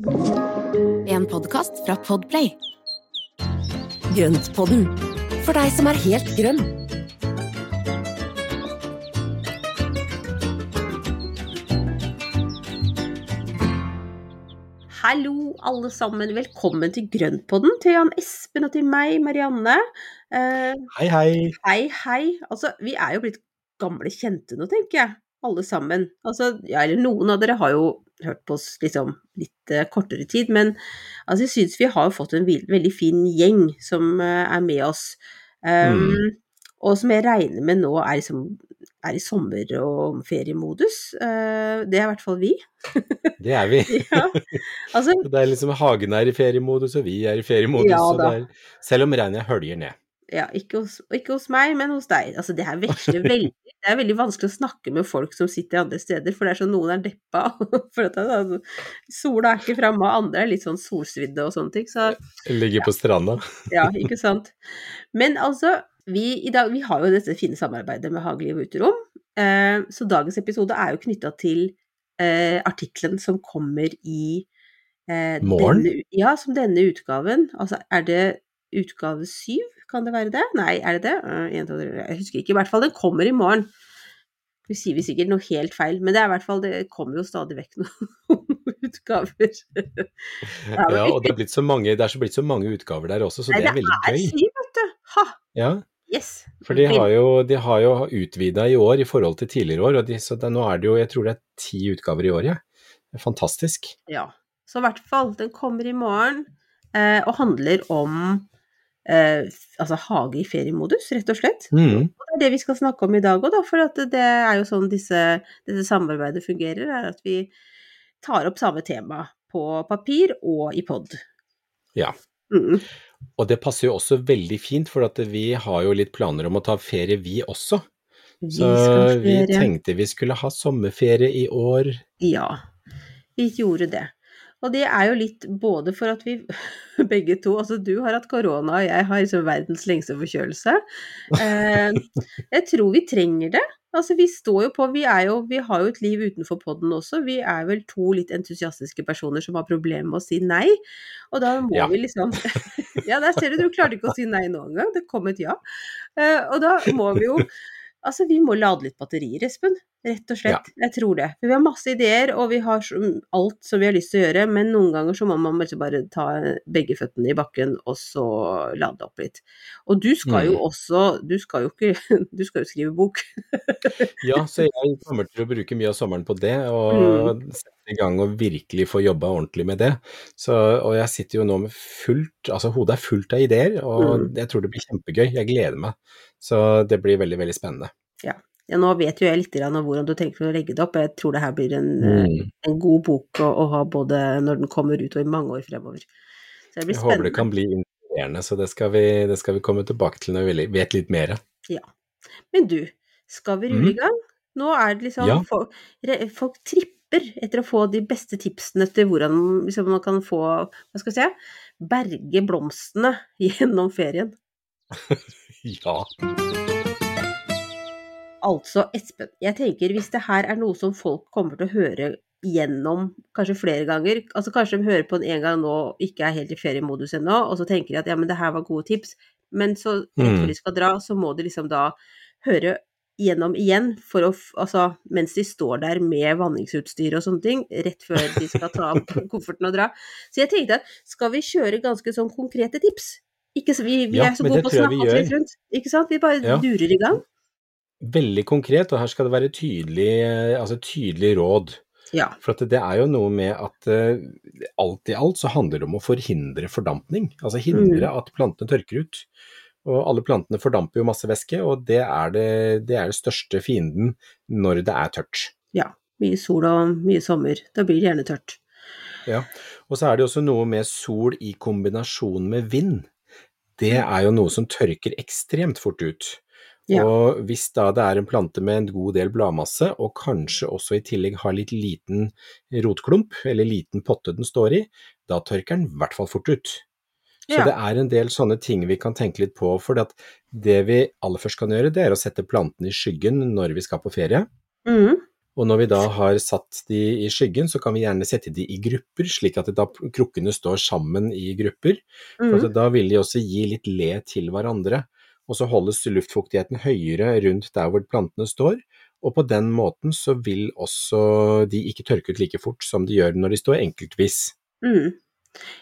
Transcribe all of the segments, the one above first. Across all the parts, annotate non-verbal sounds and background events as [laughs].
En podkast fra Podplay. Grøntpodden, for deg som er helt grønn. Hallo, alle sammen. Velkommen til Grøntpodden. Til Jan Espen og til meg, Marianne. Eh, Hei, hei. hei, hei. Altså, vi er jo blitt gamle kjente nå, tenker jeg. Alle sammen. Altså, ja, eller noen av dere har jo hørt på oss liksom litt uh, kortere tid, men altså, jeg syns vi har fått en veldig fin gjeng som uh, er med oss. Um, Og som jeg regner med nå er, liksom, er i sommer- og feriemodus. Uh, det er i hvert fall vi. [laughs] Det er vi. Ja. Altså, [laughs] Det er liksom Hagen er i feriemodus, og vi er i feriemodus. Ja er, selv om regnet høljer ned. Ja, ikke hos, ikke hos meg, men hos deg. Altså, det her veksler veldig. Det er veldig vanskelig å snakke med folk som sitter andre steder, for det er sånn noen er deppa. [laughs] For at altså, sola er ikke framme, og andre er litt sånn solsvidde og sånne ting. Så Ligger på stranda. [laughs] ja, ikke sant. Men altså, vi, i dag, vi har jo dette fine samarbeidet med Hageliv Uterom. Eh, så dagens episode er jo knytta til eh, artikkelen som kommer i eh, Morgen? Denne, ja, som denne utgaven. Altså, er det utgave syv? Kan det være det? Nei, er det det? En, to, tre, jeg husker ikke. I hvert fall, den kommer i morgen. Nå sier vi sikkert noe helt feil, men det er i hvert fall, det kommer jo stadig vekk noen [laughs] utgaver. Ja, Ja, og det er, blitt så mange, det er så blitt så mange utgaver der også, så Nei, det er veldig er gøy. syv, vet du. Ha! Ja, Yes. for de har jo, de har jo utvida i år i forhold til tidligere år, og de, så det, nå er det jo, jeg tror det er ti utgaver i år, ja. Det er fantastisk. Ja. Så i hvert fall, den kommer i morgen eh, og handler om eh, altså hage i feriemodus, rett og slett. Mm. Og det er det vi skal snakke om i dag òg, for at det er jo sånn disse, dette samarbeidet fungerer, er at vi tar opp samme tema på papir og i pod. Ja. Mm. Og det passer jo også veldig fint, for at vi har jo litt planer om å ta ferie, vi også. Vi Så vi tenkte vi skulle ha sommerferie i år. Ja, vi gjorde det. Og det er jo litt både for at vi [laughs] begge to Altså du har hatt korona, og jeg har liksom verdens lengste forkjølelse. Eh, jeg tror vi trenger det. Altså vi står jo på, vi er jo Vi har jo et liv utenfor podden også. Vi er vel to litt entusiastiske personer som har problemer med å si nei. Og da må Ja. vi liksom [laughs] Ja, der ser du, du klarte ikke å si nei nå engang. Det kom et ja. Eh, og da må vi jo Altså, vi må lade litt batterier, Espen. Rett og slett. Jeg tror det. For vi har masse ideer, og vi har alt som vi har lyst til å gjøre, men noen ganger så må man liksom bare ta begge føttene i bakken, og så lade opp litt. Og du skal jo Mm. også Du skal jo ikke [laughs] Du skal jo skrive bok. Ja, så jeg kommer til å bruke mye av sommeren på det, og sette i gang og virkelig få jobba ordentlig med det. Så, og jeg sitter jo nå med fullt Altså hodet er fullt av ideer, og Mm. jeg tror det blir kjempegøy. Jeg gleder meg. Så det blir veldig, veldig spennende. Ja, Ja, nå vet jo jeg litt om hvordan du tenker å legge det opp. Jeg tror det her blir en, mm. en god bok å, å ha både når den kommer ut og i mange år fremover. Så det blir Jeg håper det kan bli inspirerende, så det skal vi, det skal vi komme tilbake til når vi vet litt mer. Ja. Men du, skal vi rulle Mhm. i gang? Nå er det liksom Ja. folk, folk tripper etter å få de beste tipsene til hvordan liksom, man kan få Hva skal jeg si? Berge blomstene [laughs] gjennom ferien. Ja. Altså, Espen, jeg tenker hvis det her er noe som folk kommer til å høre gjennom kanskje flere ganger, altså kanskje de hører på den en gang nå og ikke er helt i feriemodus ennå, og så tenker de at ja, men det her var gode tips, men så rett før Mm. de skal dra, så må de liksom da høre gjennom igjen, for å, altså, mens de står der med vanningsutstyr og sånne ting, rett før de skal ta opp [laughs] kofferten og dra. Så jeg tenkte, at skal vi kjøre ganske sånn konkrete tips? Ikke så, vi, vi Ja, er så gode på å snakke oss litt rundt, ikke sant? Vi bare Ja. durer i gang. Veldig konkret, og her skal det være tydelig, altså tydelig råd. Ja. For at det er jo noe med at uh, alt i alt så handler det om å forhindre fordampning. Altså hindre Mm. at plantene tørker ut. Og alle plantene fordamper jo masse væske, og det er det, det er det største fienden når det er tørt. Ja. Mye sol og mye sommer. Da blir det gjerne tørt. Ja. Og så er det også noe med sol i kombinasjon med vind. Det er jo noe som tørker ekstremt fort ut. Ja. Og hvis da det er en plante med en god del bladmasse, og kanskje også i tillegg har litt liten rotklump, eller liten potte den står i, da tørker den i hvert fall fort ut. Så Ja. det er en del sånne ting vi kan tenke litt på, for at det vi aller først kan gjøre, det er å sette plantene i skyggen når vi skal på ferie. Mm. Og når vi da har satt de i skyggen, så kan vi gjerne sette de i grupper, slik at da krukkene står sammen i grupper. For at da vil de også gi litt le til hverandre. Og så holdes luftfuktigheten høyere rundt der hvor plantene står. Og på den måten så vil også de ikke tørke ut like fort som de gjør når de står enkeltvis. Mm.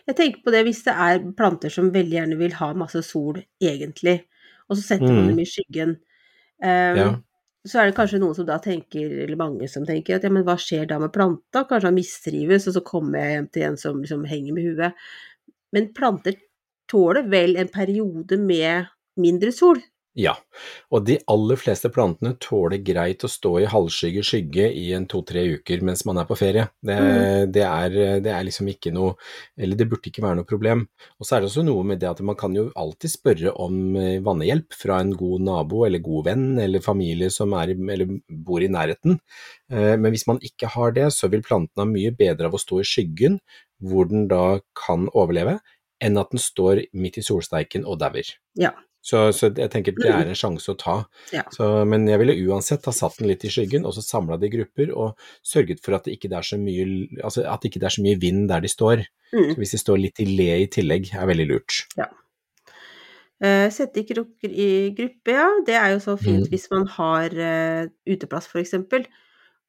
Jeg tenker på det hvis det er planter som veldig gjerne vil ha masse sol, egentlig, og så setter man Mm. dem i skyggen. Um, Ja. Så er det kanskje noen som da tenker, eller mange som tenker, at ja, men hva skjer da med planta? Kanskje han mistrives, og så kommer jeg hjem til en som liksom henger med huet. Men planter tåler vel en periode med mindre sol? Ja, og de aller fleste plantene tåler greit å stå i halvskygge skygge i en to-tre uker mens man er på ferie. Det, Mm. det, er, det er liksom ikke noe Eller det burde ikke være noe problem. Og så er det også noe med det at man kan jo alltid spørre om eh, vannhjelp fra en god nabo eller god venn eller familie som er, eller bor i nærheten. Eh, Men hvis man ikke har det, så vil planten ha mye bedre av å stå i skyggen, hvor den da kan overleve, enn at den står midt i solsteiken og dauer. Ja. Så, så jeg tenker det er en sjanse å ta. Ja. Så, men jeg ville uansett ha satt den litt i skyggen, og så samla det i grupper, og sørget for at det ikke er så mye, altså at det ikke er så mye vind der de står. Mm. Så hvis de står litt i le i tillegg, er veldig lurt. Eh, sette krukker i gruppe, ja. Det er jo så fint Mm. hvis man har uh, uteplass, eksempel.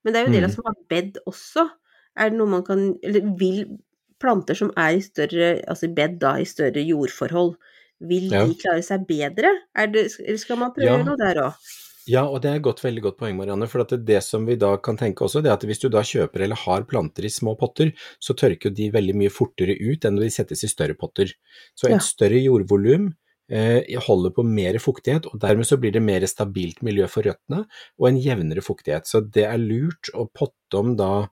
Men det er jo en del av Mm. som har bed også. Er det noe man kan Eller vil planter som er i større Altså bed, da, i større jordforhold, vil Ja. de klare seg bedre? Det, eller skal man prøve Ja. noe der òg? Ja, og det er et veldig godt poeng, Marianne. For det, det som vi da kan tenke også, det er at hvis du da kjøper eller har planter i små potter, så tørker de veldig mye fortere ut enn når de settes i større potter. Så et Ja. større jordvolum eh, holder på mer fuktighet, og dermed så blir det mer stabilt miljø for røttene, og en jevnere fuktighet. Så det er lurt å potte om da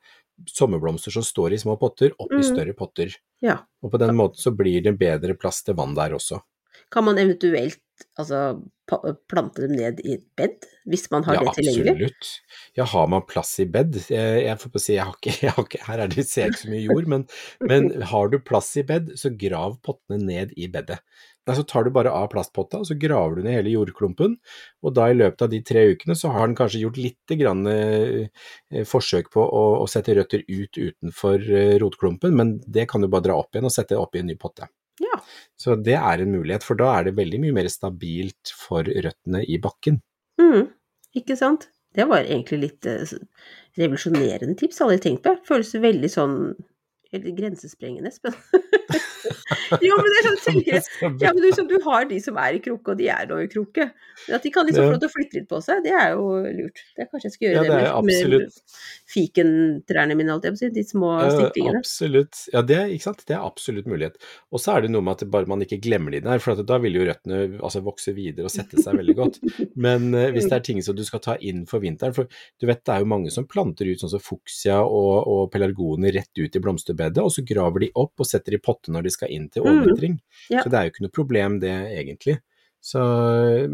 sommerblomster som står i små potter, opp i Mm. større potter. Ja. Og på den måten så blir det bedre plass til vann der også. Kan man eventuelt altså plante dem ned i et bed, hvis man har Ja, det tilgjengelig? absolutt. Ja, har man plass i bed? Jeg, jeg får på si, jeg har ikke, [laughs] jeg har ikke her er det ser ikke så mye jord, men, men har du plass i bed, så grav pottene ned i bedet. Nei, så tar du bare av plastpotta, og så graver du ned hele jordklumpen, og da i løpet av de tre ukene så har den kanskje gjort litt grann, eh, forsøk på å, å sette røtter ut utenfor eh, rotklumpen, men det kan du bare dra opp igjen og sette opp i en ny potte. Ja. Så det er en mulighet, for da er det veldig mye mer stabilt for røttene i bakken. Mm, ikke sant? Det var egentlig litt eh, revolusjonerende tips, jeg tenkt på. Føles veldig sånn eller grensesprengende, spennende. [laughs] Jo, men det er sånn, tenker. Ja, men du, så du har de som er i krukke, og de er nå i krukke. Men at de kan liksom få lov til å flytte litt på seg, det er jo lurt. Det Kanskje jeg skal gjøre Ja, det, det er med, med fikentrærne mine, alt jeg på å si. De små stiklingene. absolutt. Ja, det, er- ikke sant? det er absolutt mulighet. Og så er det noe med at bare man ikke glemmer de der, for da vil jo røttene altså, vokse videre og sette seg veldig godt. [laughs] Men uh, hvis det er ting som du skal ta inn for vinteren, for du vet det er jo mange som planter ut sånn som fuksia og, og pelargoner rett ut i blomsterbedet, og så graver de opp og setter i potte når de skal inn til Mm. Ja. Så det er jo ikke noe problem det, egentlig. Så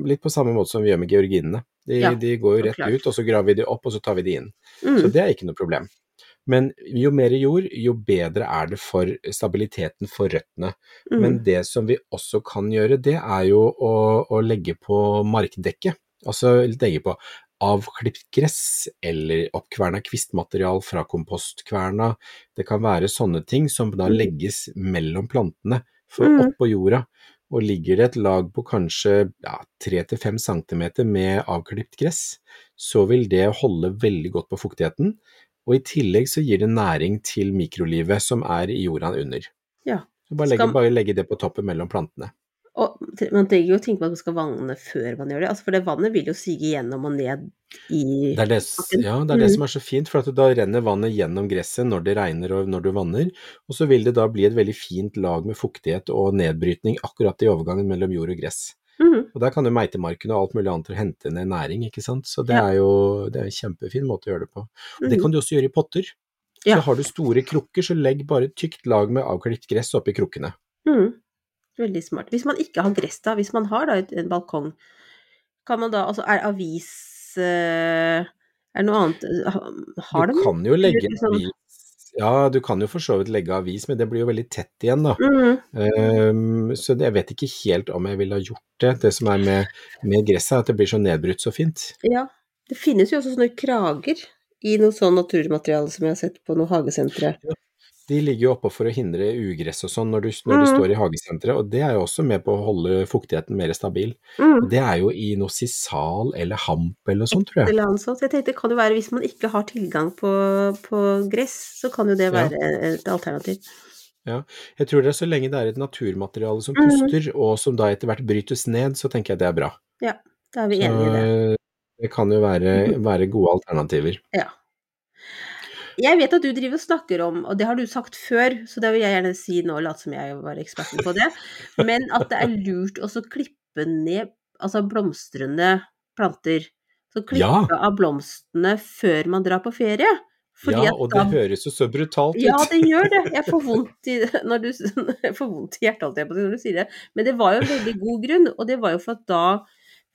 litt på samme måte som vi gjør med georginene. De, Ja, de går jo rett klart. ut, og så graver vi de opp, og så tar vi de inn. Mm. Så det er ikke noe problem. Men jo mer jord, jo bedre er det for stabiliteten for røttene. Mm. Men det som vi også kan gjøre, det er jo å, å legge på markdekke. Altså legge på avklipt gress eller oppkverna kvistmaterial fra kompostkverna. Det kan være sånne ting som da Mm. legges mellom plantene, for Mm. oppå jorda. Og ligger det et lag på kanskje tre 3-5 cm med avklipt gress, så vil det holde veldig godt på fuktigheten. Og i tillegg så gir det næring til mikrolivet som er i jorda under. Ja. Så bare legge, bare legge det på toppen mellom plantene. Og man trenger jo å tenke på at man skal vanne før man gjør det, altså for det vannet vil jo sige gjennom og ned i Det er det, ja, det er det Mm. som er så fint, for at da renner vannet gjennom gresset når det regner og når du vanner, og så vil det da bli et veldig fint lag med fuktighet og nedbrytning akkurat i overgangen mellom jord og gress. Mm. Og der kan jo meitemarken og alt mulig annet til å hente ned næring, ikke sant. Så det er jo det er en kjempefin måte å gjøre det på. Og det Mhm. kan du også gjøre i potter. Ja. Så har du store krukker, så legg bare et tykt lag med avklipt gress oppi krukkene. Mhm. Veldig smart. Hvis man ikke har gress, da, hvis man har da en balkong, kan man da Altså, er avis eh, Er det noe annet Har det Har du kan jo legge avis Ja, du kan jo for så vidt legge avis, men det blir jo veldig tett igjen, da. Mhm. Um, så det, jeg vet ikke helt om jeg ville ha gjort det. Det som er med, med gresset, er at det blir så nedbrutt så fint. Ja. Det finnes jo også sånne krager i noe sånn naturmateriale som jeg har sett på noen hagesentre. De ligger jo oppå for å hindre ugress og sånn når du, når du Mm. står i hagesenteret, og det er jo også med på å holde fuktigheten mer stabil. Mm. Det er jo i noe sisal eller hamp eller sånt, tror jeg. Så jeg tenkte kan jo være hvis man ikke har tilgang på, på gress, så kan jo det Ja. være et alternativ. Ja, Jeg tror det er så lenge det er et naturmateriale som puster, puster, og som da etter hvert brytes ned, så tenker jeg det er bra. Ja, Da er vi enige i det. Det kan jo være, være gode alternativer. Ja. Jeg vet at du driver og snakker om, og det har du sagt før, så det vil jeg gjerne si nå, late som jeg var eksperten på det, men at det er lurt å klippe ned altså blomstrende planter. Så klippe Ja. av blomstene før man drar på ferie. Fordi Ja, og da det høres jo så brutalt ut. Ja, det gjør det. Jeg får vondt i, [laughs] når du, [laughs] jeg får vondt i hjertet alltid når du sier det. Men det var jo en veldig god grunn, og det var jo for at da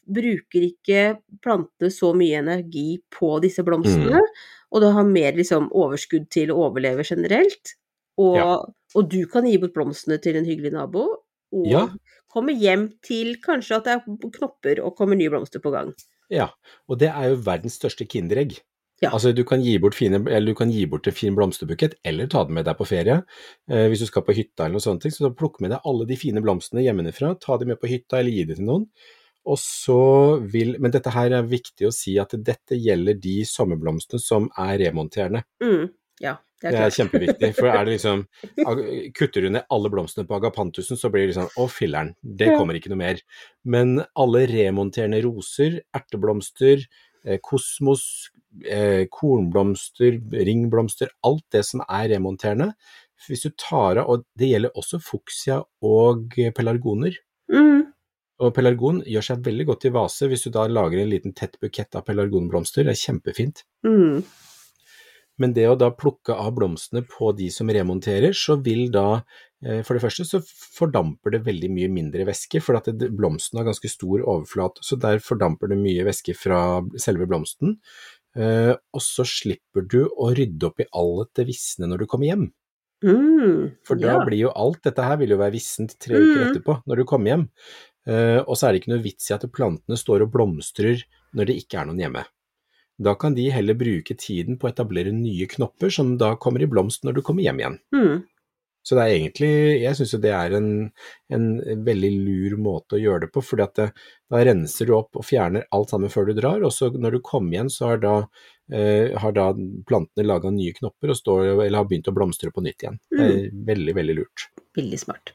bruker ikke plantene så mye energi på disse blomstene, og du har mer liksom overskudd til å overleve generelt. Og, Ja. og du kan gi bort blomstene til en hyggelig nabo, og Ja. komme hjem til kanskje at det er knopper og kommer nye blomster på gang. Ja, og det er jo verdens største kinderegg. Ja. Altså, du kan gi bort, fine, eller du kan gi bort en fin blomsterbukett, eller ta den med deg på ferie. Eh, hvis du skal på hytta eller noe sånt, så plukk med deg alle de fine blomstene hjemmefra, ta dem med på hytta eller gi dem til noen. Og så vil, men dette her er viktig å si at dette gjelder de sommerblomstene som er remonterende. Mm, ja, det er Det er kjempeviktig, for er det liksom [laughs] Kutter du ned alle blomstene på agapantusen, så blir det liksom Å, filler'n, det kommer ikke noe mer. Men alle remonterende roser, erteblomster, eh, kosmos, eh, kornblomster, ringblomster, alt det som er remonterende. Hvis du tar av, og det gjelder også fuksia og pelargoner. Mm, Og pelargon gjør seg veldig godt i vase hvis du da lager en liten tett bukett av pelargonblomster. Det er kjempefint. mm, Men det å da plukke av blomstene på de som remonterer, så vil da eh, For det første så fordamper det veldig mye mindre væske, for at blomsten har ganske stor overflate, så der fordamper det mye væske fra selve blomsten. Eh, og så slipper du å rydde opp i alt det visne når du kommer hjem. mm, For da ja. blir jo alt dette her vil jo være vissent tre uker Mm. etterpå, når du kommer hjem. Eh, og så er det ikke noe vits i at plantene står og blomstrer når det ikke er noen hjemme. Da kan de heller bruke tiden på å etablere nye knopper som da kommer i blomst når du kommer hjem igjen. Mm. Så det er egentlig, jeg syns jo det er en, en veldig lur måte å gjøre det på, fordi at det, da renser du opp og fjerner alt sammen før du drar, og så når du kommer igjen så har da, eh, har da plantene laga nye knopper og står, eller har begynt å blomstre på nytt igjen. Det er veldig, veldig lurt. Veldig smart.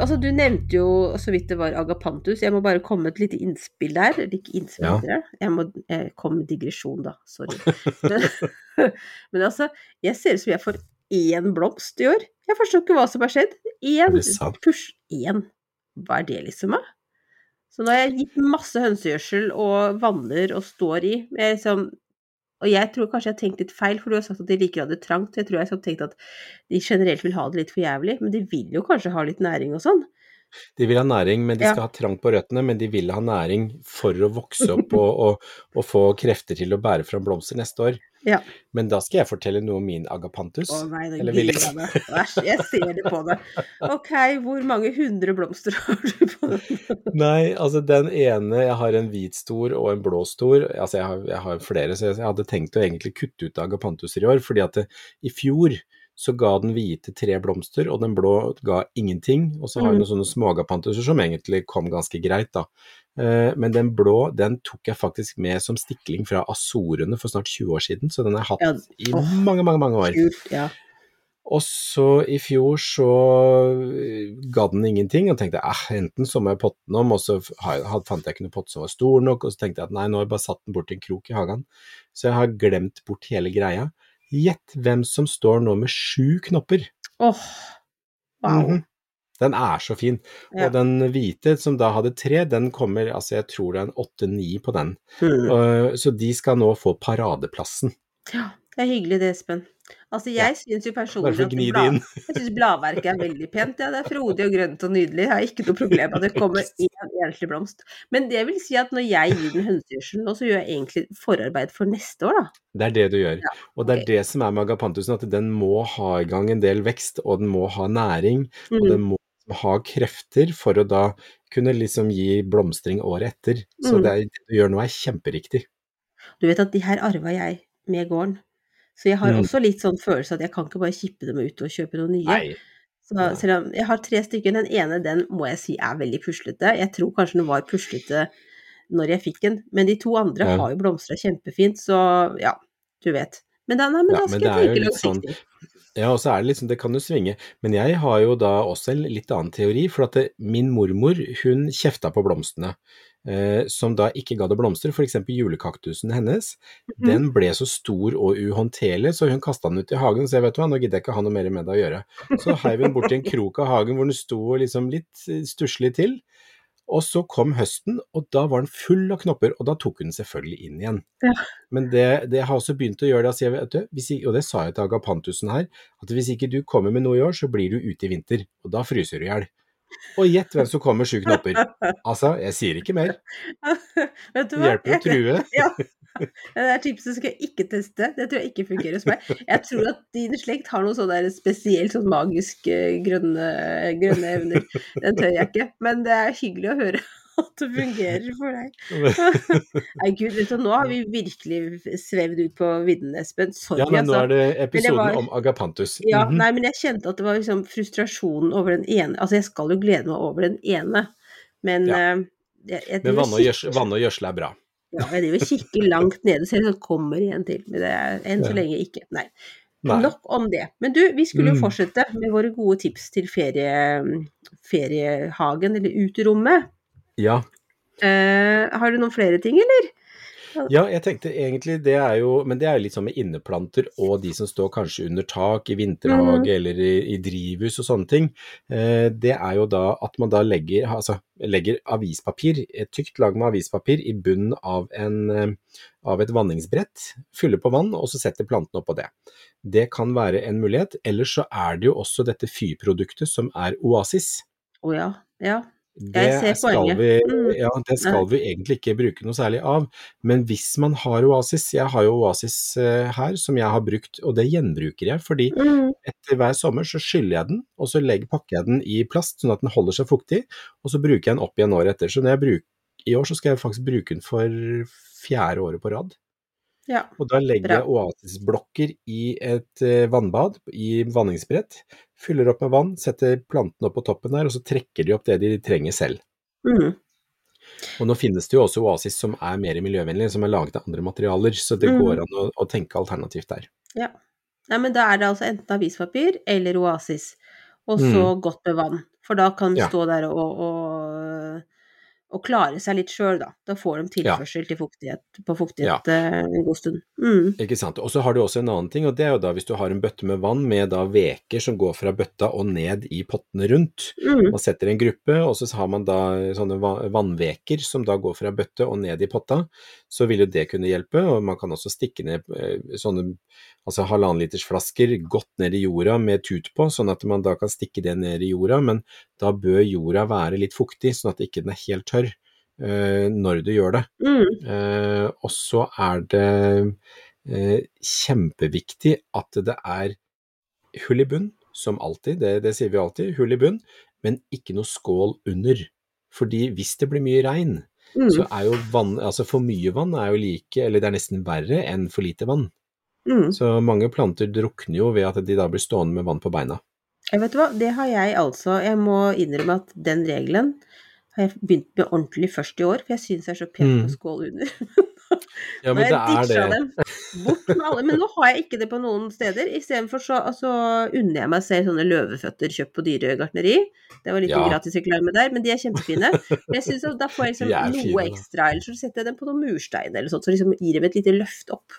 Altså, du nevnte jo så vidt det var agapantus. Jeg må bare komme med et lite innspill der. Ikke innspill, Ja. Jeg må jeg kom med digresjon, da. Sorry. [laughs] Men, [laughs] men altså, jeg ser ut som jeg får én blomst i år. Jeg forstår ikke hva som har skjedd. Én. Push. Én. Hva er det liksom, da? Så nå har jeg gitt masse hønsegjødsel og vanner og står i. Jeg liksom, og jeg tror kanskje jeg har tenkt litt feil, for du har sagt at de liker å ha det trangt. Jeg tror jeg har tenkt at de generelt vil ha det litt for jævlig, men de vil jo kanskje ha litt næring og sånn. De vil ha næring, men de Ja. skal ha trang på røttene, men de vil ha næring for å vokse opp og, [laughs] og, og få krefter til å bære fram blomster neste år. Ja. Men da skal jeg fortelle noe om min agapantus. Å nei, det Eller vil jeg meg. Æsj, jeg ser det på deg. Ok, hvor mange hundre blomster har du på den? [laughs] Nei, altså den ene, jeg har en hvit stor og en blå stor. Altså jeg har, jeg har flere, så jeg hadde tenkt å egentlig kutte ut agapantuser i år, fordi at det, i fjor så ga den hvite tre blomster, og den blå ga ingenting. Og så har vi Mm. noen sånne smågapantuser som egentlig kom ganske greit, da. Eh, Men den blå, den tok jeg faktisk med som stikling fra Azorene for snart 20 år siden, så den har jeg hatt i mange, mange, mange år. Ja. Og så i fjor så eh, ga den ingenting, og tenkte eh, enten så må jeg potte den om, og så fant jeg ikke noen pott som var stor nok, og så tenkte jeg at nei, nå har jeg bare satt den bort i en krok i hagen. Så jeg har glemt bort hele greia. Gjett hvem som står nå med sju knopper. Åh, wow. Mhm. Den er så fin. Ja. Og den hvite som da hadde tre, den kommer, altså jeg tror det er en åtte-ni på den. Mm. Uh, Så de skal nå få paradeplassen. Ja, det er hyggelig det, Espen. Altså, jeg syns jo personlig at blad- [laughs] Jeg synes bladverket er veldig pent. Ja, det er frodig og grønt og nydelig. Jeg har ikke noe problem med at det [laughs] kommer én enslig blomst. Men det vil si at når jeg gir den hønsegjødsel nå, så gjør jeg egentlig forarbeid for neste år, da. Det er det du gjør. Ja, Og det er det som er med agapantusen, at den må ha i gang en del vekst, og den må ha næring, og Mm. den må ha krefter for å da kunne liksom gi blomstring året etter. Så Mm. det, er, det du gjør nå er kjemperiktig. Du vet at de her arva jeg med gården. Så jeg har Mm. også litt sånn følelse at jeg kan ikke bare kippe dem ut og kjøpe noen nye. Så selv om jeg har tre stykker, den ene den må jeg si er veldig puslete. Jeg tror kanskje den var puslete når jeg fikk den, men de to andre Ja. har jo blomstra kjempefint, så ja, du vet. Men da, nei, men Ja, da skal det jeg tenke litt sånn- Ja, og så er det liksom, det kan jo svinge. Men jeg har jo da også en litt annen teori, for at det, min mormor, hun kjefta på blomstene. Eh, som da ikke ga det blomster, f.eks. julekaktusen hennes. Mhm. Den ble så stor og uhåndterlig, så hun kasta den ut i hagen. Så jeg vet hva, nå gidder jeg ikke ha noe mer med det å gjøre. Så heiv hun bort i en krok av hagen hvor den sto liksom litt eh, stusslig til. Og så kom høsten, og da var den full av knopper, og da tok hun den selvfølgelig inn igjen. Ja. Men det, det har også begynt å gjøre det, jeg vet, du, hvis, ikke- og det sa jeg til agapantusen her, at hvis ikke du kommer med noe i år, så blir du ute i vinter, og da fryser du i hjel. Og gjett hvem som kommer sju knopper. [laughs] Altså, jeg sier ikke mer. Vet du hva? hjelper å true. [laughs] Ja. Det er tipset skal jeg ikke teste. Det tror jeg ikke fungerer hos meg. Jeg tror at din slekt har noen sånne spesielt sånn magisk eh, grønne, grønne evner. Den tør jeg ikke. Men det er hyggelig å høre at det fungerer for deg. [laughs] Nei, gud, vet du, nå har vi virkelig svevd ut på viddene, Espen. Sorry, Ja, men nå altså. er det episoden var- om agapantus. Ja, Mhm. nei, men jeg kjente at det var liksom frustrasjonen over den ene Altså, jeg skal jo glede meg over den ene, men Ja. uh, jeg, jeg Men vann og, gjørsel vann og gjødsel er bra. Ja, jeg driver og kikker langt nede, så det kommer igjen til. Men det er enn så Ja. lenge ikke. Nei. Nei. Nok om det. Men du, vi skulle jo Mm. fortsette med våre gode tips til ferie, feriehagen, eller uterommet. Ja, Eh, har du noen flere ting, eller? Ja, jeg tenkte egentlig det er jo Men det er jo litt sånn med inneplanter og de som står kanskje under tak i vinterhage Mhm. eller i, i drivhus og sånne ting. Eh, det er jo da at man da legger, altså, legger avispapir, et tykt lag med avispapir i bunnen av, en, eh, av et vanningsbrett, fyller på vann og så setter plantene oppå det. Det kan være en mulighet. Ellers så er det jo også dette fyrproduktet som er Oasis. Å ja. Ja. Det skal, vi, Mm. ja, det skal vi egentlig ikke bruke noe særlig av. Men hvis man har Oasis, jeg har jo Oasis eh, her som jeg har brukt, og det gjenbruker jeg. Fordi Mm. etter hver sommer så skyller jeg den, og så legger, pakker jeg den i plast sånn at den holder seg fuktig, og så bruker jeg den opp igjen året etter. Så bruker, i år så skal jeg faktisk bruke den for fjerde året på rad. Ja. Og da legger jeg Oasis-blokker i et eh, vannbad, i vanningsbrett, fyller opp med vann, setter plantene opp på toppen der, og så trekker de opp det de trenger selv. Mm. Og nå finnes det jo også Oasis som er mer miljøvennlig, som er laget av andre materialer, så det Mm. går an å, å tenke alternativt der. ja. Nei, men da er det altså enten avispapir eller Oasis, og så godt med vann. For da kan Mm. Ja. stå der og, og, og klare seg litt sjøl, da. Da får de Ja. tilførsel til fuktighet, på fuktighet Ja. eh, en god stund. Mm. Ikke sant. Og så har du også en annen ting, og det er jo da hvis du har en bøtte med vann med da veker som går fra bøtta og ned i pottene rundt. Mm. Man setter en gruppe, og så har man da sånne vannveker som da går fra bøtte og ned i potta. Så vil jo det kunne hjelpe, og man kan også stikke ned eh, sånne altså halvannen liters flasker godt ned i jorda med tut på, sånn at man da kan stikke det ned i jorda, men da bør jorda være litt fuktig, sånn at ikke den er helt tørr uh, når du gjør det. Mm. Uh, og så er det uh, kjempeviktig at det er hull i bunn, som alltid, det, det sier vi alltid, hull i bunn, men ikke noe skål under. Fordi hvis det blir mye regn, Mm. så er jo vann, altså for mye vann er jo like, eller det er nesten verre enn for lite vann. Mm. Så mange planter drukner jo ved at de da blir stående med vann på beina. Jeg vet du hva, det har jeg altså Jeg må innrømme at den regelen har jeg begynt med ordentlig først i år, for jeg syns jeg er så pen på skål under. Ja, men det er det. dem. Bort med alle. Men nå har jeg ikke det på noen steder. Istedenfor så altså, unner jeg meg selv sånne løveføtter kjøpt på Dyregartneri. Det var litt Ja. gratisreklame der, men de er kjempefine. Men jeg synes at Da får jeg [laughs] liksom noe fine, ekstra, eller så setter jeg dem på noen murstein eller sånt, så liksom gir dem et lite løft opp,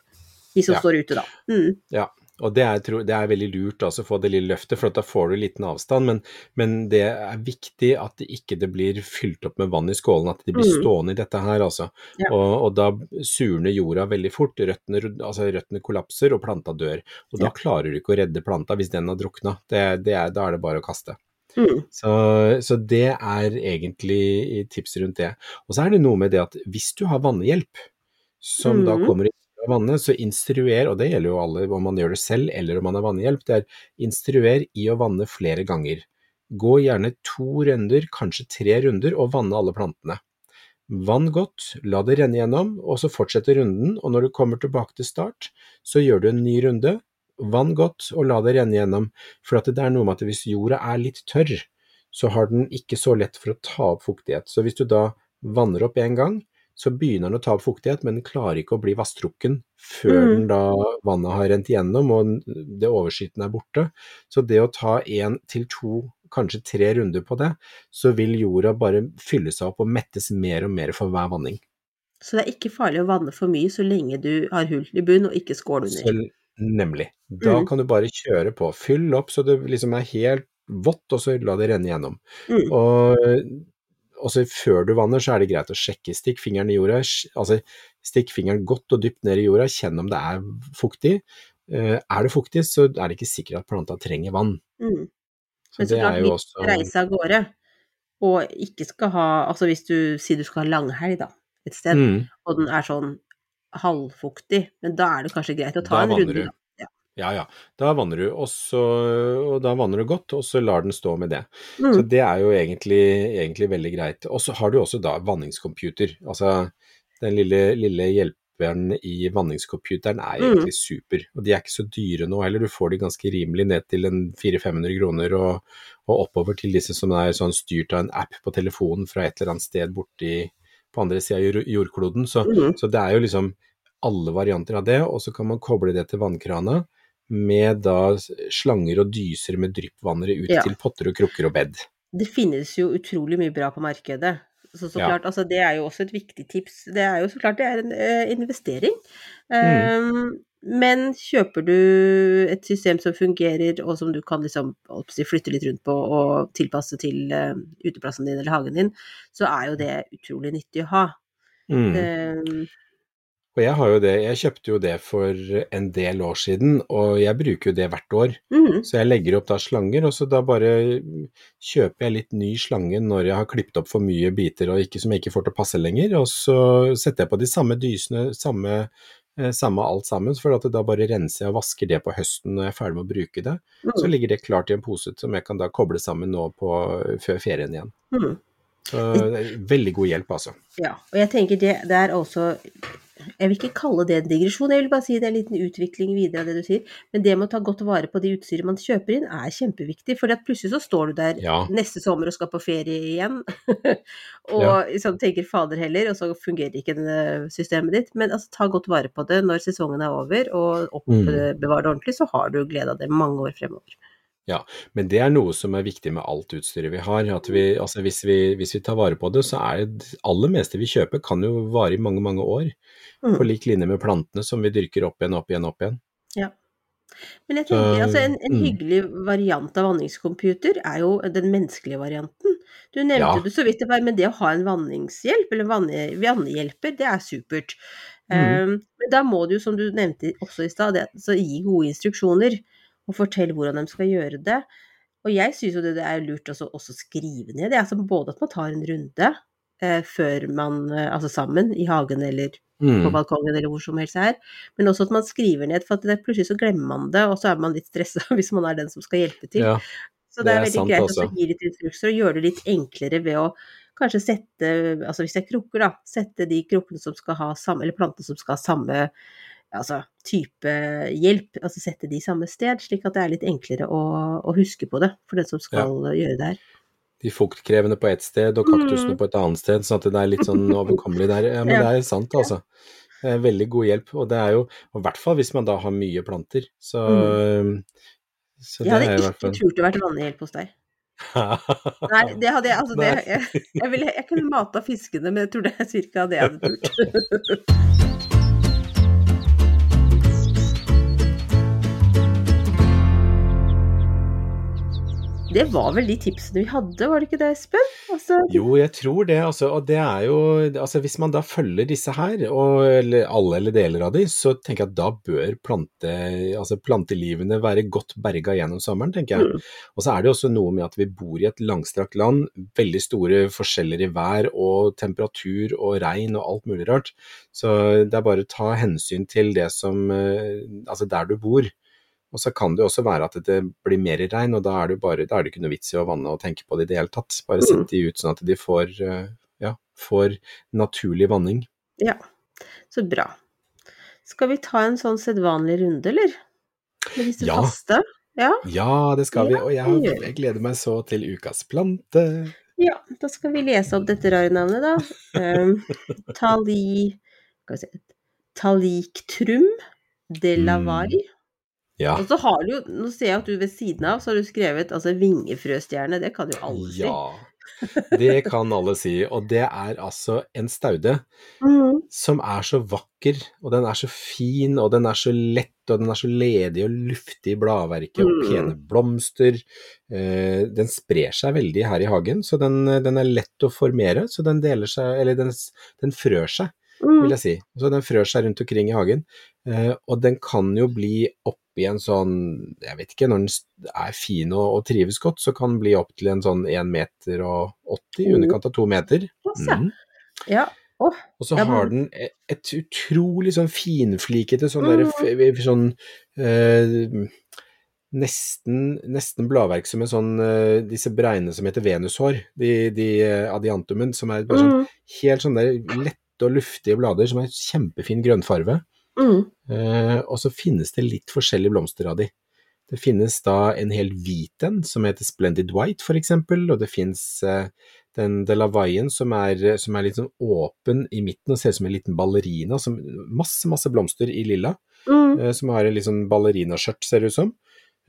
de som Ja. står ute, da. Mm. Og det er, det er veldig lurt altså, å få det lille løftet, for da får du liten avstand. Men, men det er viktig at det ikke det blir fylt opp med vann i skålen, at de blir Mm. stående i dette her. Altså. Ja. Og, og da surner jorda veldig fort, røttene, altså, røttene kollapser og planta dør. Og da Ja. klarer du ikke å redde planta hvis den har drukna. Det, det er, da er det bare å kaste. Mm. Så, så det er egentlig tips rundt det. Og så er det noe med det at hvis du har vannhjelp, som da Mhm. kommer inn fra vannet, så instruer, og det gjelder jo alle om man gjør det selv eller om man har vannhjelp, det er instruer i å vanne flere ganger. Gå gjerne to runder, kanskje tre runder, og vanne alle plantene. Vann godt, la det renne gjennom, og så fortsetter runden, og når du kommer tilbake til start, så gjør du en ny runde. Vann godt, og la det renne gjennom, for det er noe med at hvis jorda er litt tørr, så har den ikke så lett for å ta opp fuktighet. Så hvis du da vanner opp en gang, så begynner den å ta opp fuktighet, men den klarer ikke å bli vasstrukken før Mm. den da vannet har rent igjennom og det overskytende er borte. Så det å ta én til to, kanskje tre runder på det, så vil jorda bare fylle seg opp og mettes mer og mer for hver vanning. Så det er ikke farlig å vanne for mye så lenge du har hull i bunn og ikke skål under. Selv, nemlig. Da Mm. kan du bare kjøre på. Fyll opp så det liksom er helt vått, og så la det renne gjennom. Mm. Og også før du vanner, så er det greit å sjekke. Stikk fingeren i jorda, altså stikk fingeren godt og dypt ned i jorda, kjenn om det er fuktig. Eh, Er det fuktig, så er det ikke sikkert at planta trenger vann. Mm. Så Men så det klart, hvis også du reiser av gårde, og ikke skal ha Altså hvis du sier du skal ha langhelg, da, et sted, mm, og den er sånn halvfuktig, men da er det kanskje greit å ta Da en runde. Ja. Ja da vanner du, også, og da vanner du godt, og så lar den stå med det. Mm. Så det er jo egentlig, egentlig veldig greit. Og så har du også da vanningscomputer. Altså den lille, lille hjelperen i vanningscomputeren er Mm. egentlig super. Og de er ikke så dyre nå heller, du får de ganske rimelig ned til 400-500 kroner og, og oppover til disse som er sånn styrt av en app på telefonen fra et eller annet sted borti på andre sida av jordkloden. Så, Mm. så det er jo liksom alle varianter av det, og så kan man koble det til vannkrana med da slanger og dyser med dryppvannere ut Ja. til potter og krukker og bed. Det finnes jo utrolig mye bra på markedet. Så, så Ja. klart, altså det er jo også et viktig tips. Det er jo så klart det er en eh, investering. Mm. Um, men kjøper du et system som fungerer, og som du kan liksom flytte litt rundt på og tilpasse til uh, uteplassen din eller hagen din, så er jo det utrolig nyttig å ha. Mm. Um, Og jeg har jo det, jeg kjøpte jo det for en del år siden, og jeg bruker jo det hvert år. mm, Så jeg legger opp da slanger, og så da bare kjøper jeg litt ny slange når jeg har klippet opp for mye biter og ikke, som jeg ikke får til å passe lenger, og så setter jeg på de samme dysene, samme, eh, samme alt sammen, for at da bare renser jeg og vasker det på høsten når jeg er ferdig med å bruke det. Så mm, ligger det klart i en pose som jeg kan da koble sammen nå på, før ferien igjen. mm. Så det er veldig god hjelp, altså. Ja, og jeg tenker det, det er også Jeg vil ikke kalle det en digresjon, jeg vil bare si det er en liten utvikling videre av det du sier. Men det med å ta godt vare på det utstyret man kjøper inn, er kjempeviktig. For plutselig så står du der Ja. neste sommer og skal på ferie igjen, [laughs] og Ja. liksom tenker fader heller, og så fungerer ikke systemet ditt. Men altså, ta godt vare på det når sesongen er over, og Mm. oppbevar det ordentlig, så har du glede av det mange år fremover. Men det er noe som er viktig med alt utstyret vi har. At vi, altså hvis, vi, hvis vi tar vare på det, så er det aller meste vi kjøper kan jo vare i mange, mange år. Mm. På lik linje med plantene som vi dyrker opp igjen, opp igjen, opp igjen. Ja. Men jeg tenker, altså en, en mm. hyggelig variant av vanningscomputer er jo den menneskelige varianten. Du nevnte Ja. det så vidt, det var, men det å ha en vanningshjelp, eller vanne- vannhjelper, det er supert. Mm. Um, men da må du som du nevnte også i stad, gi gode instruksjoner, og fortelle hvordan de skal gjøre det. Og jeg syns jo det, det er lurt også, også skrive ned det, altså både at man tar en runde eh, før man, eh, altså sammen, i hagen eller på Mm. balkongen eller hvor som helst det er. Men også at man skriver ned, for at det, plutselig så glemmer man det, og så er man litt stressa [laughs] hvis man er den som skal hjelpe til. Ja, så det det er er veldig greit også. å gi litt instrukser og gjøre det litt enklere ved å kanskje sette, altså hvis det er krukker, da, sette de krukkene som skal ha samme, eller plantene som skal ha samme altså, type hjelp, altså sette de samme sted, slik at det er litt enklere å, å huske på det for den som skal gjøre det her. de fuktkrevende på ett sted og kaktusene Mm. på et annet sted, sånn at det er litt sånn [laughs] overkommelig der. Ja, men Ja. det er sant, altså. Det er veldig god hjelp, og det er jo, i hvert fall hvis man da har mye planter, så, så Jeg hadde ikke turt å vært vannhjelp hos deg. [laughs] Nei, det hadde jeg altså det, jeg, jeg, ville, jeg kunne mata fiskene, men jeg tror det er cirka det jeg hadde turt. [laughs] det var vel de tipsene vi hadde, var det ikke det, Espen? Altså, Jo, jeg tror det, altså, og det er jo altså Hvis man da følger disse her, og, eller alle eller deler av de, så tenker jeg at da bør plante, altså plantelivene være godt berga gjennom sommeren, tenker jeg. Mm. Og så er det også noe med at vi bor i et langstrakt land, veldig store forskjeller i vær og temperatur og regn og alt mulig rart. Så det er bare å ta hensyn til det som eh, Altså der du bor. Og så kan det jo også være at det blir mer regn, og da er det bare, da er det ikke noe vits i å vanne og tenke på det i det hele tatt. Bare Mm. sett de ut sånn at de får, eh, ja, får naturlig vanning. ja, så bra. Skal vi ta en sånn sedvanlig runde, eller? Med disse Ja. faste? Ja. Ja, det skal vi, og jeg, jeg gleder meg så til ukas plante. Ja, da skal vi lese opp dette rare navnet, da. Um, [laughs] tali... Skal vi se Taliktrum de lavai. Ja. Og så har du jo, nå ser jeg at du ved siden av, så har du skrevet altså vingefrøstjerne, det kan jo alle si. Ja, det kan alle si, og det er altså en staude mm. som er så vakker, og den er så fin, og den er så lett, og den er så ledig og luftig i bladverket, og Mm. pene blomster. Eh, den sprer seg veldig her i hagen, så den, den er lett å formere, så den deler seg, eller den, den frør seg, vil jeg si. Så den frør seg rundt omkring i hagen, eh, og den kan jo bli oppi en sånn, jeg vet ikke, når den er fin og, og trives godt, så kan den bli opp til en sånn 1 meter og 80, i Mm. underkant av 2 meter. Mhm. Ja. Oh, Og så Ja, har den e- et utrolig sånn finflikete sånn Mm. sånn eh, Nesten, nesten bladverk som en sånn eh, Disse bregnene som heter venushår, de, de eh, adiantumen, som er bare sånn mm. helt sånn der lette og luftige blader som har kjempefin grønnfarge. Mhm. Eh, og så finnes det litt forskjellige blomster av de. Det finnes da en hel hvit en, som heter Splendid White for eksempel, og det finnes eh, den delavaien som er, som er litt sånn åpen i midten og ser ut som en liten ballerina, som, masse, masse blomster i lilla, mm. eh, som har en litt sånn ballerinaskjørt, ser det ut som.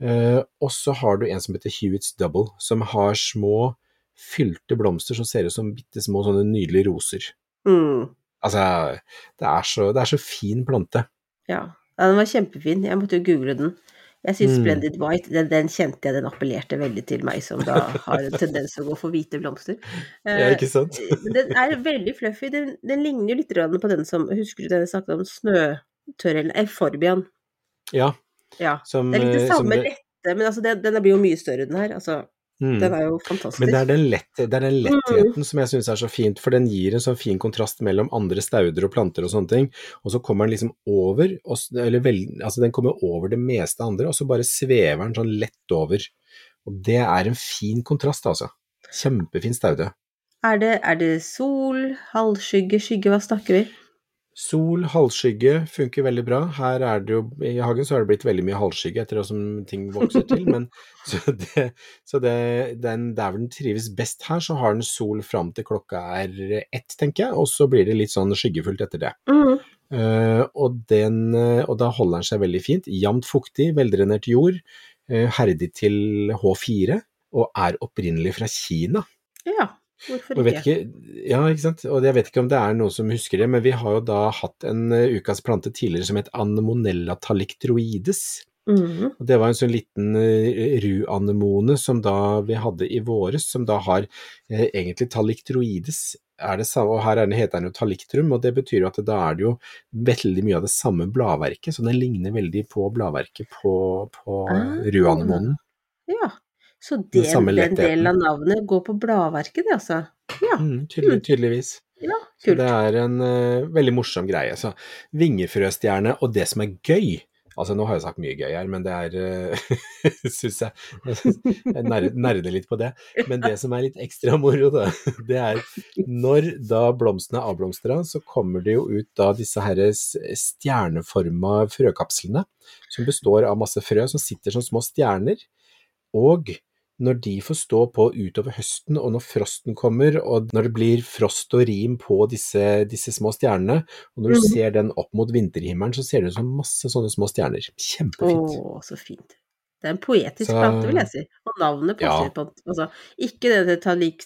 Eh, og så har du en som heter Hewitts Double, som har små fylte blomster som ser ut som bitte små sånne nydelige roser. Mhm. Altså, det er så, det er så fin plante. Ja. ja, den var kjempefin. Jeg måtte jo google den. Jeg syns Mm. Splendid White, den, den kjente jeg, den appellerte veldig til meg som da har en tendens til å gå for hvite blomster. [laughs] Ja, Eh, ikke sant? [laughs] Den er veldig fluffy. Den, den ligner jo litt på den som Husker du den jeg snakket om? Snøtørrelen Euforbian. Ja, Ja. som, Det er litt det samme som samme det- lette, men altså den, den blir jo mye større, den her. Altså, Mm. den er jo fantastisk. Men det er den, lett, det er den Mm. lettheten som jeg syns er så fint, for den gir en sånn fin kontrast mellom andre stauder og planter og sånne ting, og så kommer den liksom over, eller vel, altså den kommer over det meste andre, og så bare svever den sånn lett over. Og det er en fin kontrast, altså. Kjempefin staude. Er det, er det sol, halvskygge, skygge, hva snakker vi? Sol, halvskygge funker veldig bra. Her er det jo, i hagen så har det blitt veldig mye halvskygge etter som ting vokser til, men [laughs] så, det, så det, den, der hvor den trives best her, så har den sol fram til klokka er ett, tenker jeg, og så blir det litt sånn skyggefullt etter det. Mm. Uh, og, den, eh, og da holder den seg veldig fint. Jevnt fuktig, veldrenert jord, Uh, herdig til H4, og er opprinnelig fra Kina. Ja, hvorfor ikke? ikke, ja, ikke sant? Og jeg vet ikke om det er noen som husker det, men vi har jo da hatt en eh, ukas plante tidligere som het Anemonella talictroides. Mm. Og det var en sånn liten uh, ruanemone som da vi hadde i våres, som da har eh, egentlig talictroides. Er det samme, og her er den, heter den jo taliktrum, og det betyr jo at da er det jo veldig mye av det samme bladverket, så den ligner veldig på bladverket på, på Ah. ruanemonen. Ja. Så det, den, den delen av navnet går på bladverket, det altså? Ja, Mm, tydelig, tydeligvis. ja Så det er en uh, veldig morsom greie. Så vingefrøstjerne, og det som er gøy Altså, nå har jeg sagt mye gøy her, men det er [laughs] uh, Syns jeg Jeg ner- nerder litt på det. Men det som er litt ekstra moro, da, [laughs] det er når da blomstene er avblomstra, så kommer det jo ut da disse her stjerneforma frøkapslene, som består av masse frø som sitter som små stjerner. Og når de får stå på utover høsten, og når frosten kommer, og når det blir frost og rim på disse, disse små stjernene, og når du mm. ser den opp mot vinterhimmelen, så ser det ut som masse sånne små stjerner. Å, Kjempefint. så fint. Det er en poetisk Så- plante, vil jeg si. Og navnet passer Ja. på altså, Ikke det det tar lik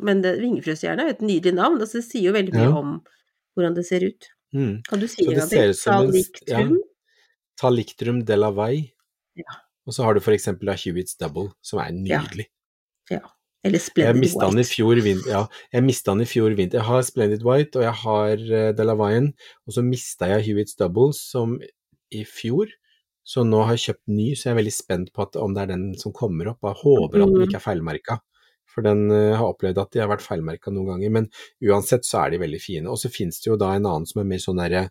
men vingefrøstjerne er et nydelig navn. Altså, det sier jo veldig mye Ja. om hvordan det ser ut. Mm. Kan du si Så det en gang til? ut som Taliktrum? De la vei. Ja. Og så har du eksempel da Hewitts Double, som er nydelig. Ja. ja. Eller Splendid mista den i White. fjor. Ja, jeg mistet den i fjor vinter. Jeg har Splendid White, og jeg har uh, Delavine, og så mista jeg Hewitts Double som i fjor. Så nå har jeg kjøpt ny, så jeg er veldig spent på at, om det er den som kommer opp. Jeg håper at den ikke er feilmerka, for den uh, har opplevd at de har vært feilmerka noen ganger. Men uansett så er de veldig fine. Og så finnes det jo da en annen som er mer sånn derre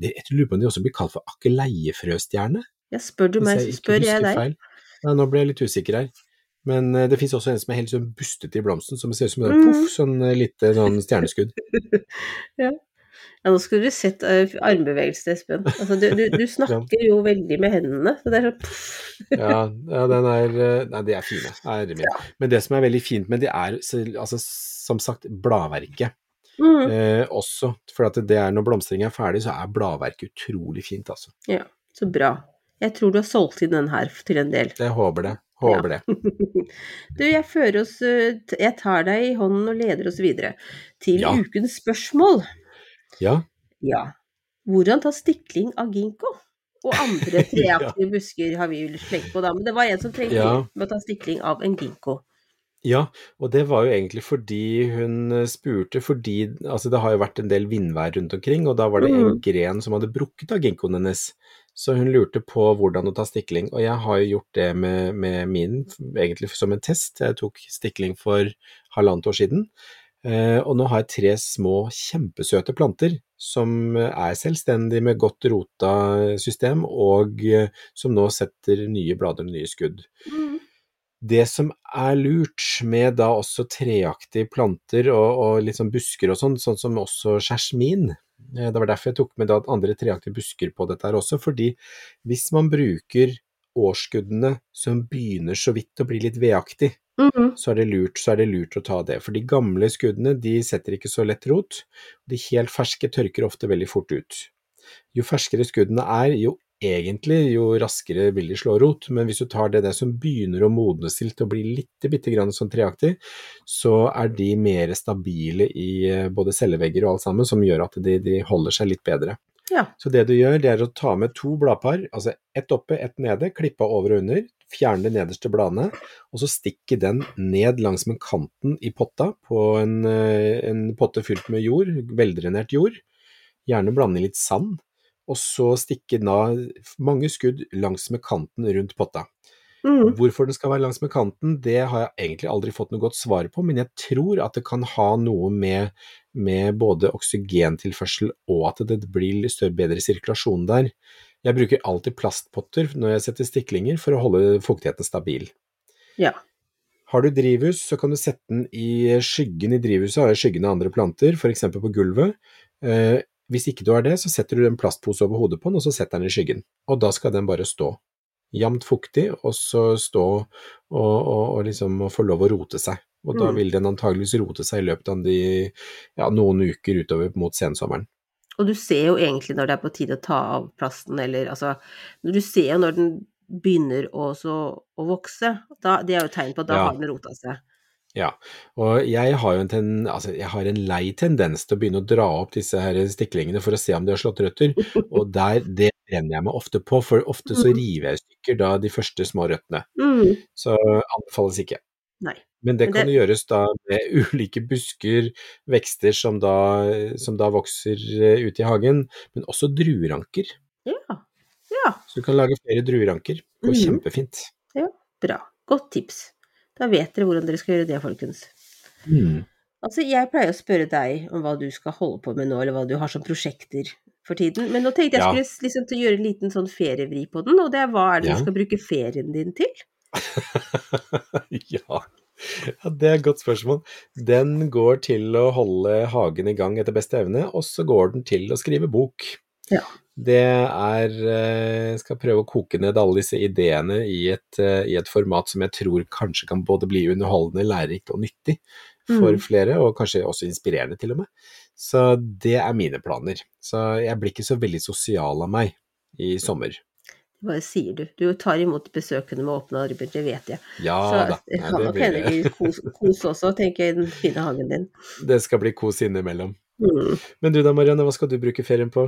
det- Jeg lurer på om de også blir kalt for akeleiefrøstjerne? Ja, spør du meg, så spør jeg deg. feil. Ja, nå ble jeg litt usikker her. Men eh, det finnes også en som er helt sånn bustete i blomsten, som ser ut som en Mm. poff, sånn eh, lite sånn stjerneskudd. [laughs] Ja, nå skulle du sett uh, armbevegelsene, Espen. Altså, du, du, du [laughs] snakker jo veldig med hendene. Så det er sånn. [laughs] Ja, ja, den er eh, Nei, de er fine. ære min. Men det som er veldig fint med de er, altså, som sagt, bladverket Mm. eh, også. For det er når blomstringen er ferdig, så er bladverket utrolig fint, altså. Ja, så bra. Jeg tror du har solgt inn den her til en del. Jeg håper det. Håper det. [laughs] Du, jeg fører oss eh, Jeg tar deg i hånden og leder oss videre til Ja. ukens spørsmål. Ja. Ja. Hvordan ta stikling av ginkgo? Og andre [laughs] treaktige busker har vi vel slengt på, da. Men det var en som trengte Ja. med å ta stikling av en ginkgo. Ja, og det var jo egentlig fordi hun eh, spurte, fordi altså det har jo vært en del vindvær rundt omkring, og da var det en Mhm. gren som hadde brukket av ginkgoen hennes. Så hun lurte på hvordan å ta stikling, og jeg har jo gjort det med, med min, egentlig som en test. Jeg tok stikling for halvannet år siden, eh, og nå har jeg tre små, kjempesøte planter som er selvstendige med godt rota system, og eh, som nå setter nye blader og nye skudd. Det som er lurt med da også treaktige planter og, og sånn busker og sånn, sånn som også sjersmin, det var derfor jeg tok med andre treaktige busker på dette her også, fordi hvis man bruker årsskuddene som begynner så vidt å bli litt vedaktig, Mhm. så er det lurt, så er det lurt å ta det. For de gamle skuddene de setter ikke så lett rot, de helt ferske tørker ofte veldig fort ut. Jo ferskere skuddene er, jo egentlig, jo raskere vil de slå rot, men hvis du tar det der som begynner å modnes til til å bli litt bitte grann sånn treaktig, så er de mer stabile i eh, både cellevegger og alt sammen, som gjør at de, de holder seg litt bedre. Ja. Så det du gjør, det er å ta med to bladpar, altså ett oppe, ett nede, klippe over og under, fjerne de nederste bladene, og så stikke den ned langs med kanten i potta på en, eh, en potte fylt med jord, veldrenert jord, gjerne blande i litt sand, og så stikke da mange skudd langs med kanten rundt potta. Mm. Hvorfor den skal være langs med kanten, det har jeg egentlig aldri fått noe godt svar på, men jeg tror at det kan ha noe med, med både oksygentilførsel og at det blir større, bedre sirkulasjon der. Jeg bruker alltid plastpotter når jeg setter stiklinger for å holde fuktigheten stabil. Ja. Har du drivhus, så kan du sette den i skyggen i drivhuset, har jeg skyggen av andre planter, f.eks. på gulvet. Hvis ikke du har det, så setter du en plastpose over hodet på den, og så setter den i skyggen. Og da skal den bare stå. Jevnt fuktig, og så stå og, og, og liksom få lov å rote seg. Og da Mm. vil den antageligvis rote seg i løpet av de, ja, noen uker utover mot sensommeren. Og du ser jo egentlig når det er på tide å ta av plasten, eller altså Du ser jo når den begynner å, å vokse. Da, det er jo tegn på at da Ja. har den rota seg. Ja, og jeg har jo en, ten, altså jeg har en lei tendens til å begynne å dra opp disse her stiklingene for å se om de har slått røtter, [laughs] og der, det brenner jeg meg ofte på, for ofte så Mhm. river jeg i stykker da de første små røttene. Mm. Så anbefales ikke. Nei. Men det Men kan det- gjøres da med [laughs] ulike busker, vekster som da, som da vokser eh, ute i hagen, men også drueranker. Ja. Ja, Så du kan lage flere drueranker. Det går kjempefint. kjempefint. bra. Godt tips. Da vet dere hvordan dere skal gjøre det, folkens. Mm. Altså, jeg pleier å spørre deg om hva du skal holde på med nå, eller hva du har som prosjekter for tiden. Men nå tenkte jeg Ja. skulle liksom gjøre en liten sånn ferievri på den, og det er hva er det Ja. du skal bruke ferien din til? [laughs] ja. ja, det er et godt spørsmål. Den går til å holde hagen i gang etter beste evne, og så går den til å skrive bok. Ja. Det er eh, Jeg skal prøve å koke ned alle disse ideene i et, eh, i et format som jeg tror kanskje kan både bli underholdende, lærerikt og nyttig for Mm. flere, og kanskje også inspirerende til og med. Så det er mine planer. Så jeg blir ikke så veldig sosial av meg i sommer. Hva sier du? Du tar imot besøkende med åpne armer, det vet jeg. Ja Så da. [laughs] Nei, kan nok hende det. kos, kos også, tenker jeg, i den fine hagen din. det skal bli kos innimellom. Mm. Men du da, Marianne, hva skal du bruke ferien på?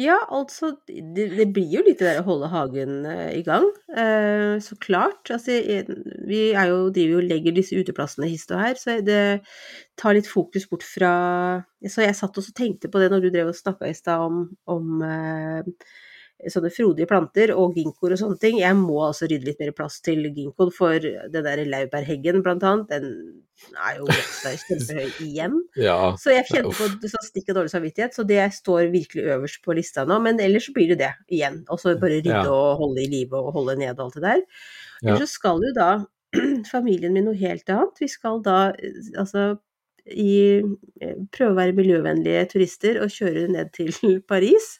Ja, altså, det, det blir jo litt det der å holde hagen eh, i gang. Eh, så klart. Altså, vi er jo, driver jo og legger disse uteplassene hist og her, så det tar litt fokus bort fra Så jeg satt og tenkte på det når du drev og snakka i stad om, om eh, sånne frodige planter og ginkgoer og sånne ting. Jeg må altså rydde litt mer plass til ginkgoen, for den der laurbærheggen blant annet, den er jo kjempehøy igjen. [laughs] Ja. Så jeg kjente på sånn stikk av dårlig samvittighet, så det står virkelig øverst på lista nå. Men ellers så blir det det igjen. Og så bare rydde Ja. og holde i live og holde ned og alt det der. Ja. Ellers så skal jo da [clears throat] familien min noe helt annet. Vi skal da altså i, eh, prøve å være miljøvennlige turister og kjøre ned til [laughs] Paris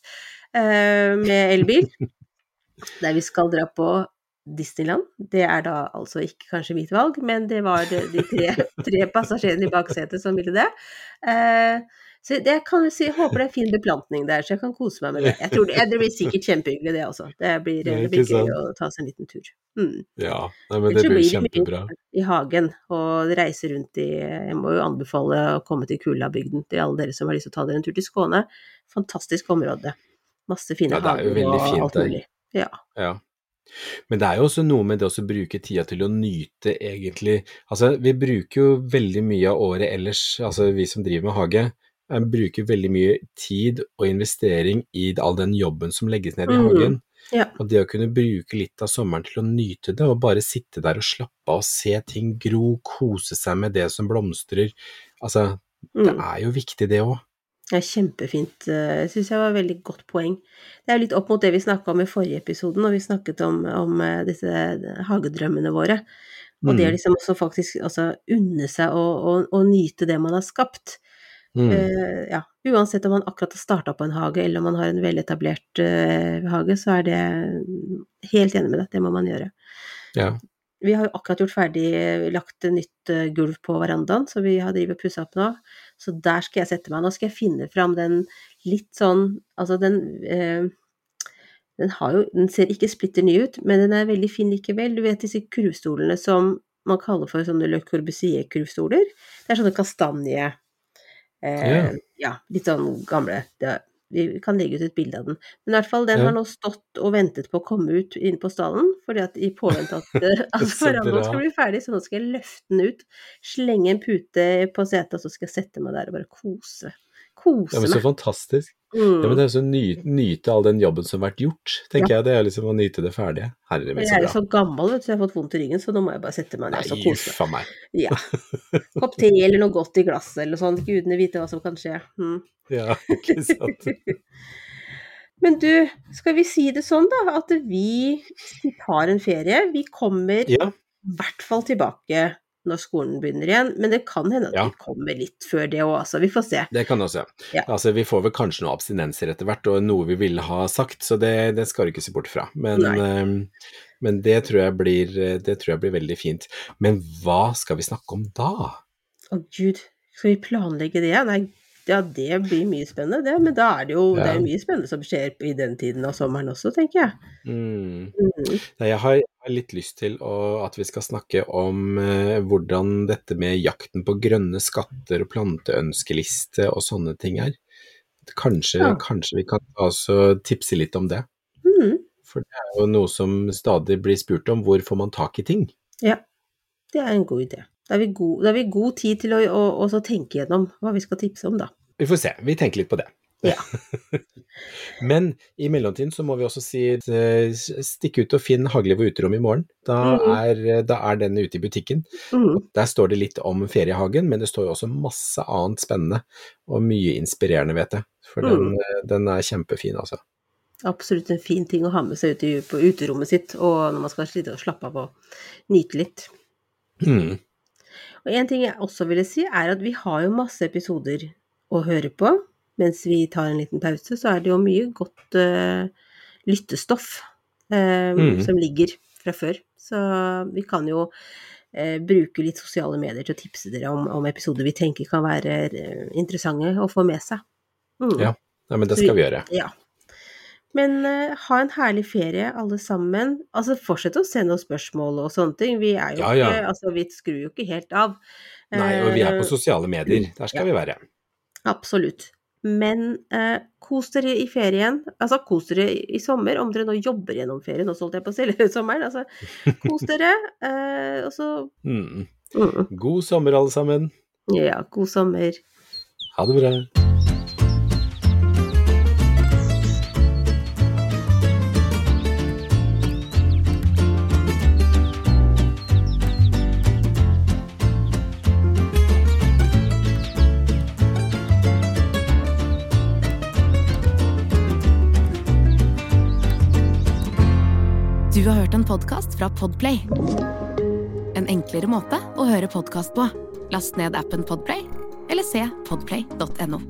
med elbil. Der vi skal dra på Disneyland. Det er da altså ikke kanskje mitt valg, men det var de tre, [laughs] tre passasjerene i baksetet som ville det. Eh, så det kan jeg si, jeg håper det er fin beplantning der, så jeg kan kose meg med det. Jeg tror det, det blir sikkert kjempehyggelig det også. Det blir, det blir gøy å ta seg en liten tur. Mm. ja. Nei, men det blir blir kjempebra. i hagen og reise rundt i Jeg må jo anbefale å komme til Kulabygden til alle dere som har lyst til å ta dere en tur til Skåne. Fantastisk område. Masse fine Ja, det er hager og fint alt mulig. Ja. Ja. Men det er jo også noe med det å bruke tida til å nyte, egentlig. Altså, vi bruker jo veldig mye av året ellers, altså vi som driver med hage, eh, bruker veldig mye tid og investering i all den jobben som legges ned i hagen. hagen. Ja. Og det å kunne bruke litt av sommeren til å nyte det, og bare sitte der og slappe av se ting gro, kose seg med det som blomstrer, altså, det Mm. er jo viktig det òg. Det er kjempefint. eh, Jeg syns jeg var et veldig godt poeng. Det er jo litt opp mot det vi snakka om i forrige episode, når vi snakket om, om eh, disse hagedrømmene våre. Og det å Mm. liksom også faktisk altså, unne seg å, nyte det man har skapt. Mm. Uh, ja, uansett om man akkurat har starta på en hage, eller om man har en veletablert uh, hage, så er det helt enig med deg, det må man gjøre. Ja. Vi har jo akkurat gjort ferdig eh, lagt nytt eh, gulv på verandaen, så vi har drevet og pussa opp nå. Så der skal jeg sette meg. Nå skal jeg finne fram den litt sånn Altså den eh, den, har jo, den ser ikke splitter ny ut, men den er veldig fin likevel. Du vet disse kurvstolene som man kaller for sånne Le Corbusier-kurvstoler? Det er sånne kastanje eh, yeah. ja. litt sånn gamle. Det, vi kan legge ut et bilde av den. Men i hvert fall, den Ja. har nå stått og ventet på å komme ut inn på stallen, fordi at i påvente at, [laughs] at verandaen skal bli ferdig, så nå skal jeg løfte den ut, slenge en pute på setet, og så skal jeg sette meg der og bare kose. Kose ja, men så fantastisk. Mm. Ja, men det er så ny, nyte all den jobben som har vært gjort, tenker jeg. Det er liksom å nyte det ferdige. Herre min, så bra. jeg er så gammel, vet du, jeg har fått vondt i ryggen, så nå må jeg bare sette meg ned og Nei, kose uff a meg. meg. Ja. [laughs] Kopp te eller noe godt i glasset eller noe sånt. Gudene vite hva som kan skje. Mm. Ja, ikke sant. [laughs] Men du, skal vi si det sånn da, at vi tar en ferie. Vi kommer i Ja, hvert fall tilbake når skolen begynner igjen, men det kan hende at Ja. vi kommer litt før det òg, altså. Vi får se. det kan også. Ja. Altså, vi får vel kanskje noen abstinenser etter hvert, og noe vi ville ha sagt, så det, det skal du ikke se bort fra. Men, eh, men det, tror jeg blir, det tror jeg blir veldig fint. Men hva skal vi snakke om da? Å gud, skal vi planlegge det? Nei, ja, det blir mye spennende, det. Men da er det jo det er jo mye spennende som skjer i den tiden av sommeren også, tenker jeg. Mm. Mm. Jeg har litt lyst til å, at vi skal snakke om eh, hvordan dette med jakten på grønne skatter og planteønskeliste og sånne ting er. Kanskje, Ja. kanskje vi kan altså tipse litt om det. Mm. For det er jo noe som stadig blir spurt om, hvor får man tak i ting? Ja, det er en god idé. Da har vi god, har vi god tid til å, å, å tenke gjennom hva vi skal tipse om, da. Vi får se, vi tenker litt på det. Ja. [laughs] Men i mellomtiden så må vi også si eh, stikk ut og finn Hagliv og uterom i morgen. Da, Mhm. er, da er den ute i butikken. Mm. Der står det litt om feriehagen, men det står jo også masse annet spennende og mye inspirerende, vet jeg. For den, Mm. den er kjempefin, altså. Absolutt en fin ting å ha med seg ut på uterommet sitt, og når man skal slite og slappe av og nyte litt. Mm. Og en ting jeg også ville si, er at vi har jo masse episoder å høre på. Mens vi tar en liten pause, så er det jo mye godt uh, lyttestoff uh, mm. som ligger fra før. Så vi kan jo eh, bruke litt sosiale medier til å tipse dere om, om episoder vi tenker kan være interessante å få med seg. Mm. Ja. ja, men det skal vi gjøre. Ja. Men eh, ha en herlig ferie, alle sammen. Altså, fortsett å sende oss spørsmål og sånne ting. Vi er jo Ja, ja. ikke Altså, vi skrur jo ikke helt av. Nei, og vi er på Eh, sosiale medier. Der skal vi være. Absolutt. Men eh, kos dere i ferien. Altså, kos dere i, i sommer, om dere nå jobber gjennom ferien, også holdt jeg på å si, [laughs] eller sommeren. Altså, kos dere. [laughs] Eh, og så Mm. mm, God sommer, alle sammen. Ja, god sommer. Ha det bra. Podkast fra Podplay. En enklere måte å høre podkast på. Last ned appen Podplay, eller se podplay.no.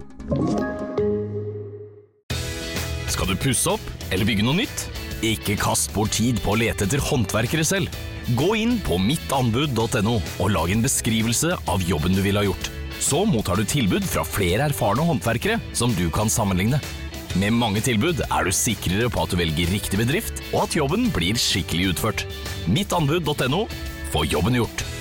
Skal du pusse opp eller bygge noe nytt? Ikke kast bort tid på å lete etter håndverkere selv. Gå inn på mittanbud.no og lag en beskrivelse av jobben du ville ha gjort. Så mottar du tilbud fra flere erfarne håndverkere som du kan sammenligne. Med mange tilbud er du sikrere på at du velger riktig bedrift, og at jobben blir skikkelig utført. Mittanbud.no få jobben gjort.